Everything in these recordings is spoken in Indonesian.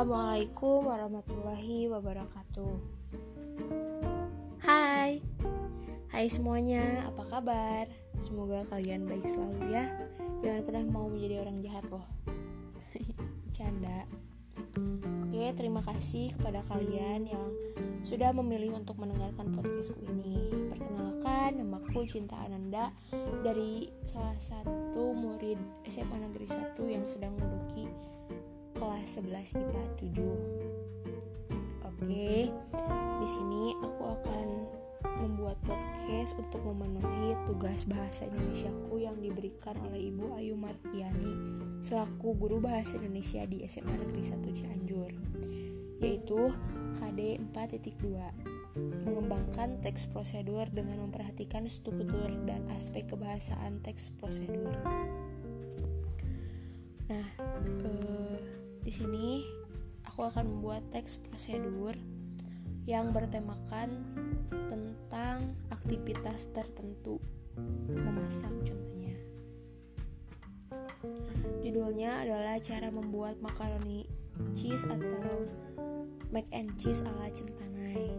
Assalamualaikum warahmatullahi wabarakatuh. Hai, hai semuanya, apa kabar? Semoga kalian baik selalu ya. Jangan pernah mau menjadi orang jahat loh. Canda. Oke, terima kasih kepada kalian yang sudah memilih untuk mendengarkan podcastku ini. Perkenalkan, namaku Cinta Ananda dari salah satu murid SMA Negeri 1 yang sedang menduduki kelas 11 IPA 7. Oke, di sini aku akan membuat podcast untuk memenuhi tugas bahasa Indonesiaku yang diberikan oleh Ibu Ayu Martiani selaku guru bahasa Indonesia di SMA Negeri 1 Cianjur, yaitu KD 4.2 mengembangkan teks prosedur dengan memperhatikan struktur dan aspek kebahasaan teks prosedur. Nah, eh, di sini aku akan membuat teks prosedur yang bertemakan tentang aktivitas tertentu memasak contohnya. Judulnya adalah cara membuat makaroni cheese atau mac and cheese ala Centanai.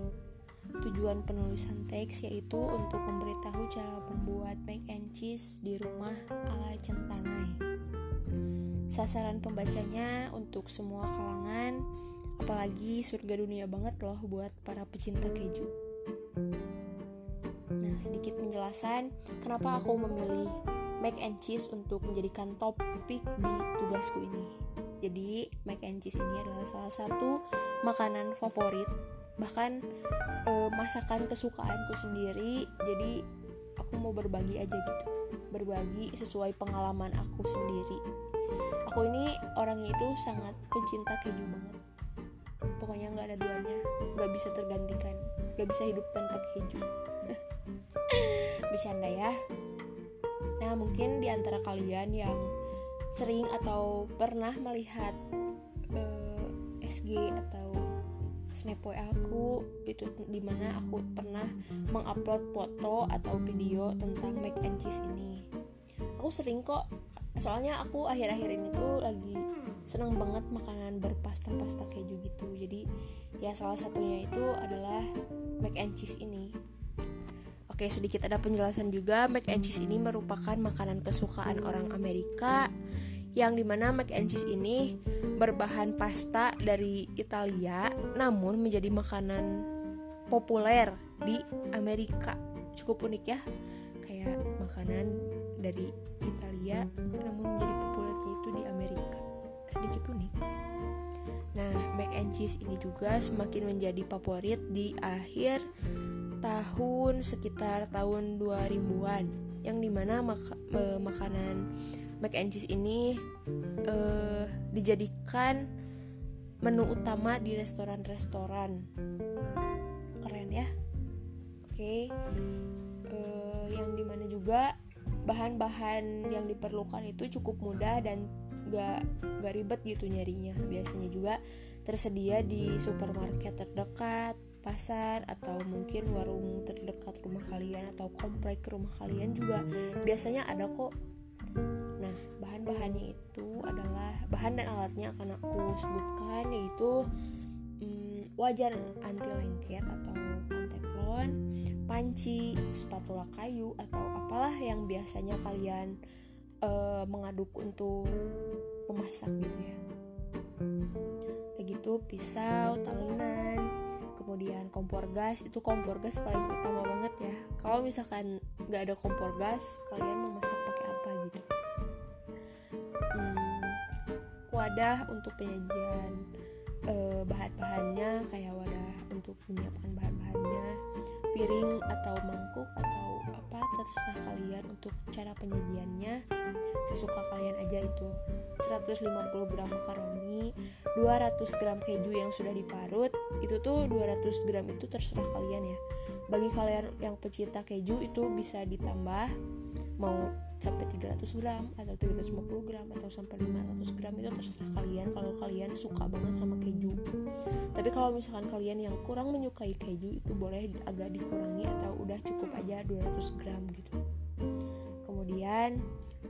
Tujuan penulisan teks yaitu untuk memberitahu cara membuat mac and cheese di rumah ala Centanai. Sasaran pembacanya untuk semua kalangan, apalagi surga dunia banget loh buat para pecinta keju. Nah, sedikit penjelasan kenapa aku memilih mac and cheese untuk menjadikan topik di tugasku ini. Jadi, mac and cheese ini adalah salah satu makanan favorit, bahkan e, masakan kesukaanku sendiri. Jadi, aku mau berbagi aja gitu. Berbagi sesuai pengalaman aku sendiri aku ini orangnya itu sangat pencinta keju banget. Pokoknya nggak ada duanya nggak bisa tergantikan nggak bisa hidup tanpa keju. Bercanda ya. Nah mungkin di antara kalian yang sering atau pernah melihat uh, eh, SG atau snapboy aku itu di mana aku pernah mengupload foto atau video tentang mac and cheese ini. Aku sering kok soalnya aku akhir-akhir ini tuh lagi seneng banget makanan berpasta-pasta keju gitu. Jadi ya salah satunya itu adalah mac and cheese ini. Oke sedikit ada penjelasan juga. Mac and cheese ini merupakan makanan kesukaan orang Amerika yang di mana mac and cheese ini berbahan pasta dari Italia namun menjadi makanan populer di Amerika. Cukup unik ya kayak makanan dari Italia namun menjadi populernya itu di Amerika. Sedikit unik. Nah mac and cheese ini juga semakin menjadi favorit di akhir tahun sekitar tahun 2000-an yang di mana mak makanan mac and cheese ini uh, dijadikan menu utama di restoran-restoran. Keren ya? Oke. Okay. eh, yang di mana juga bahan-bahan yang diperlukan itu cukup mudah dan gak, gak ribet gitu nyarinya. Biasanya juga tersedia di supermarket terdekat pasar atau mungkin warung terdekat rumah kalian atau komplek rumah kalian juga biasanya ada kok. Nah bahan-bahannya itu adalah bahan dan alatnya akan aku sebutkan yaitu hmm, wajan anti lengket atau panteflon panci spatula kayu atau apalah yang biasanya kalian uh, mengaduk untuk memasak gitu ya. Kayak gitu pisau talenan kemudian kompor gas itu kompor gas paling utama banget ya. Kalau misalkan nggak ada kompor gas kalian memasak pakai apa gitu. Hmm, wadah untuk penyajian uh, bahan-bahannya kayak wadah untuk menyiapkan bahan-bahannya piring atau mangkuk atau apa terserah kalian untuk cara penyajiannya. Sesuka kalian aja itu. 150 gram makaroni 200 gram keju yang sudah diparut itu tuh 200 gram itu terserah kalian ya. Bagi kalian yang pecinta keju itu bisa ditambah mau sampai 300 gram atau 350 gram atau sampai 500 gram itu terserah kalian. Kalau kalian suka banget sama keju. Tapi kalau misalkan kalian yang kurang menyukai keju itu boleh agak dikurangi atau udah cukup aja 200 gram gitu. Kemudian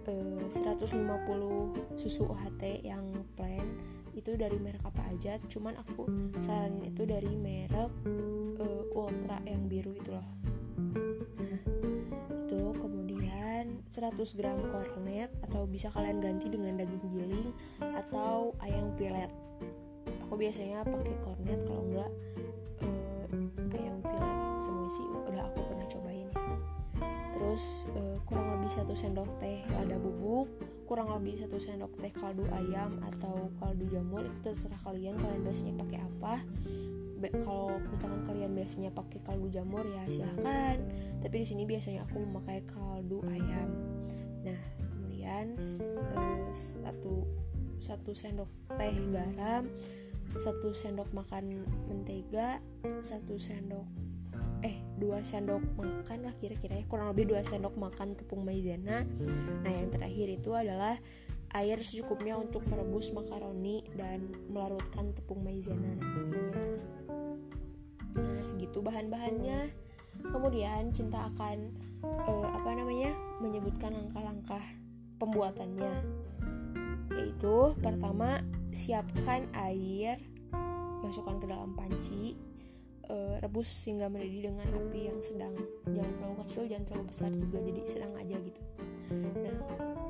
eh, 150 susu UHT yang plain itu dari merek apa aja? Cuman aku saranin itu dari merek uh, ultra yang biru itu loh 100 gram cornet atau bisa kalian ganti dengan daging giling atau ayam filet aku biasanya pakai cornet kalau enggak uh, ayam filet semua sih udah aku pernah cobain ya. Terus uh, kurang lebih satu sendok teh lada bubuk kurang lebih satu sendok teh kaldu ayam atau kaldu jamur itu terserah kalian kalian biasanya pakai apa kalau misalkan kalian biasanya pakai kaldu jamur ya silahkan. Tapi di sini biasanya aku memakai kaldu ayam. Nah kemudian uh, satu satu sendok teh garam satu sendok makan mentega satu sendok eh dua sendok makan lah kira-kira ya. Kurang lebih dua sendok makan tepung maizena. Nah yang terakhir itu adalah air secukupnya untuk merebus makaroni dan melarutkan tepung maizena nantinya. Nah segitu bahan-bahannya. Kemudian cinta akan uh, apa namanya menyebutkan langkah-langkah pembuatannya. Yaitu pertama siapkan air masukkan ke dalam panci uh, rebus hingga mendidih dengan api yang sedang. Jangan terlalu kecil jangan terlalu besar juga jadi sedang aja gitu. Nah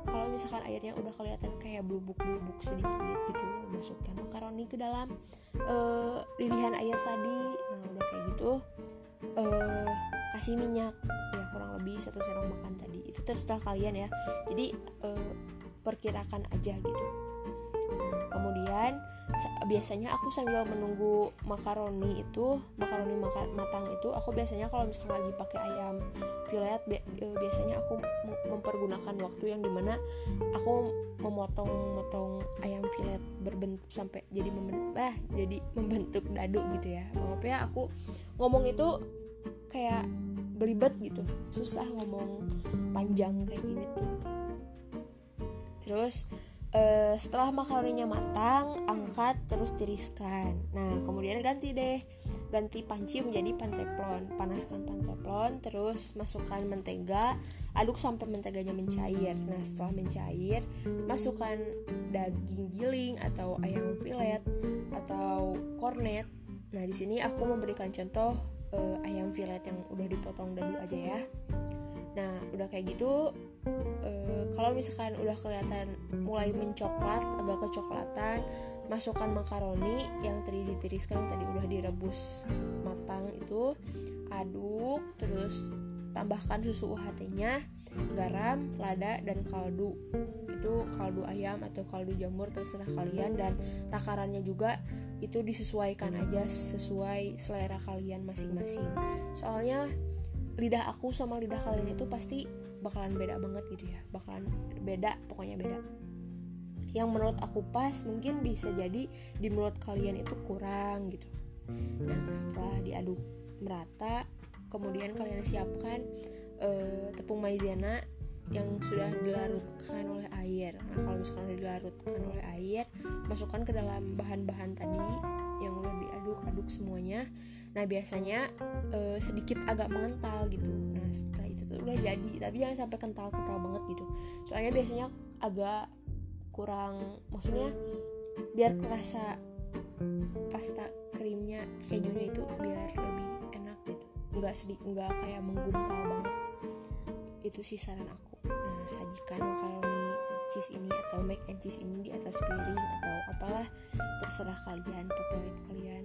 kalau misalkan airnya udah kelihatan kayak blubuk-blubuk sedikit gitu masukkan makaroni ke dalam uh, lilihan air tadi. Nah udah kayak gitu uh, kasih minyak. Ya kurang lebih satu sendok makan tadi. Itu terserah kalian ya. Jadi uh, perkirakan aja gitu. Nah kemudian biasanya aku sambil menunggu makaroni itu makaroni maka, matang itu aku biasanya kalau misalnya lagi pakai ayam filet bi e, biasanya aku mempergunakan waktu yang di mana aku memotong-motong ayam filet berbentuk sampai jadi membentuk bah jadi membentuk dadu gitu ya. Maaf ya aku ngomong itu kayak belibet gitu susah ngomong panjang kayak gini. Tuh terus uh, setelah makaroninya matang angkat terus tiriskan. Nah kemudian ganti deh. Ganti panci menjadi panteflon panaskan panteflon terus masukkan mentega. Aduk sampai menteganya mencair. Nah setelah mencair masukkan daging giling atau ayam filet atau kornet. Nah di sini aku memberikan contoh uh, ayam filet yang udah dipotong dadu aja ya. Nah udah kayak gitu uh, kalau misalkan udah kelihatan mulai mencoklat agak kecoklatan masukkan makaroni yang tadi ditiriskan yang tadi udah direbus matang itu aduk terus tambahkan susu UHT-nya garam, lada, dan kaldu. Itu kaldu ayam atau kaldu jamur terserah kalian dan takarannya juga itu disesuaikan aja sesuai selera kalian masing-masing. Soalnya lidah aku sama lidah kalian itu pasti bakalan beda banget gitu ya. Bakalan beda pokoknya beda. Yang menurut aku pas mungkin bisa jadi di mulut kalian itu kurang gitu. Nah setelah diaduk merata kemudian kalian siapkan uh, tepung maizena yang sudah dilarutkan oleh air. Nah kalau misalkan dilarutkan oleh air masukkan ke dalam bahan-bahan tadi yang udah diaduk-aduk semuanya nah biasanya uh, sedikit agak mengental gitu. Nah setelah itu tuh udah jadi tapi jangan sampai kental-kental banget gitu. Soalnya biasanya agak kurang maksudnya biar kerasa pasta krimnya kejunya itu biar lebih enak gitu. Nggak sedikit nggak kayak menggumpal banget. Itu sih saran aku. Nah sajikan makaroni cheese ini atau mac and cheese ini di atas piring atau apalah terserah kalian favorit kalian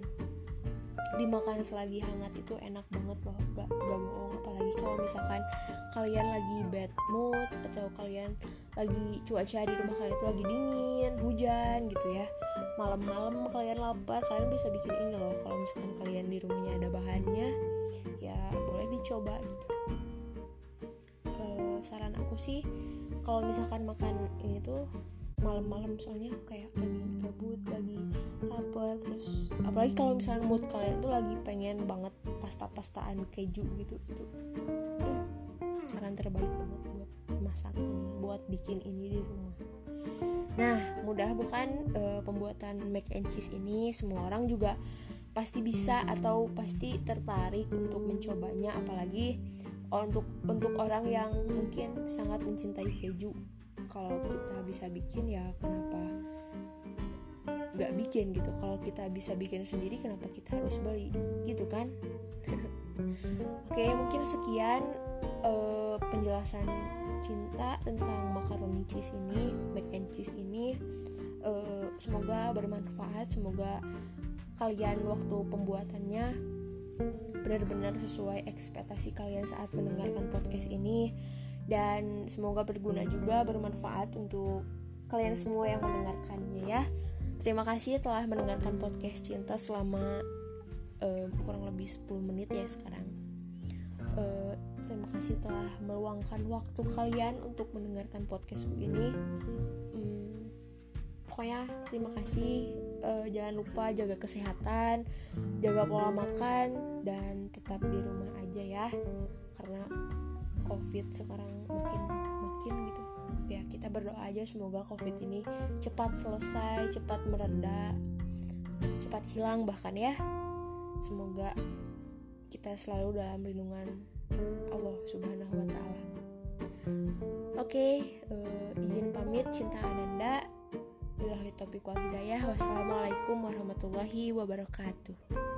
dimakan selagi hangat itu enak banget loh. Gak, gak bohong. Apalagi kalau misalkan kalian lagi bad mood atau kalian lagi cuaca di rumah kalian itu lagi dingin hujan gitu ya. Malam-malam kalian lapar kalian bisa bikin ini loh. Kalau misalkan kalian di rumahnya ada bahannya ya boleh dicoba gitu. Uh, saran aku sih kalau misalkan makan ini tuh malam-malam soalnya kayak lagi gabut lagi lapar terus apalagi kalau misalnya mood kalian tuh lagi pengen banget pasta-pastaan keju gitu itu saran terbaik banget buat masak ini buat bikin ini di rumah. Nah mudah bukan uh, pembuatan mac and cheese ini semua orang juga pasti bisa atau pasti tertarik untuk mencobanya apalagi untuk untuk orang yang mungkin sangat mencintai keju. Kalau kita bisa bikin ya kenapa gak bikin gitu. Kalau kita bisa bikin sendiri kenapa kita harus beli? Gitu kan? Oke mungkin sekian uh, penjelasan cinta tentang macaroni cheese ini mac and cheese ini. Uh, semoga bermanfaat semoga kalian waktu pembuatannya benar-benar sesuai ekspektasi kalian saat mendengarkan podcast ini. Dan semoga berguna juga bermanfaat untuk kalian semua yang mendengarkannya ya terima kasih telah mendengarkan podcast cinta selama uh, kurang lebih 10 menit ya sekarang. Uh, terima kasih telah meluangkan waktu kalian untuk mendengarkan podcast ini. Hmm, pokoknya terima kasih. Uh, jangan lupa jaga kesehatan jaga pola makan dan tetap di rumah aja ya. Karena covid sekarang makin makin gitu ya kita berdoa aja semoga covid ini cepat selesai cepat mereda cepat hilang bahkan ya semoga kita selalu dalam lindungan Allah subhanahu wa ta'ala oke uh, izin pamit cinta Ananda Bilahi topik wal hidayah. Wassalamualaikum warahmatullahi wabarakatuh.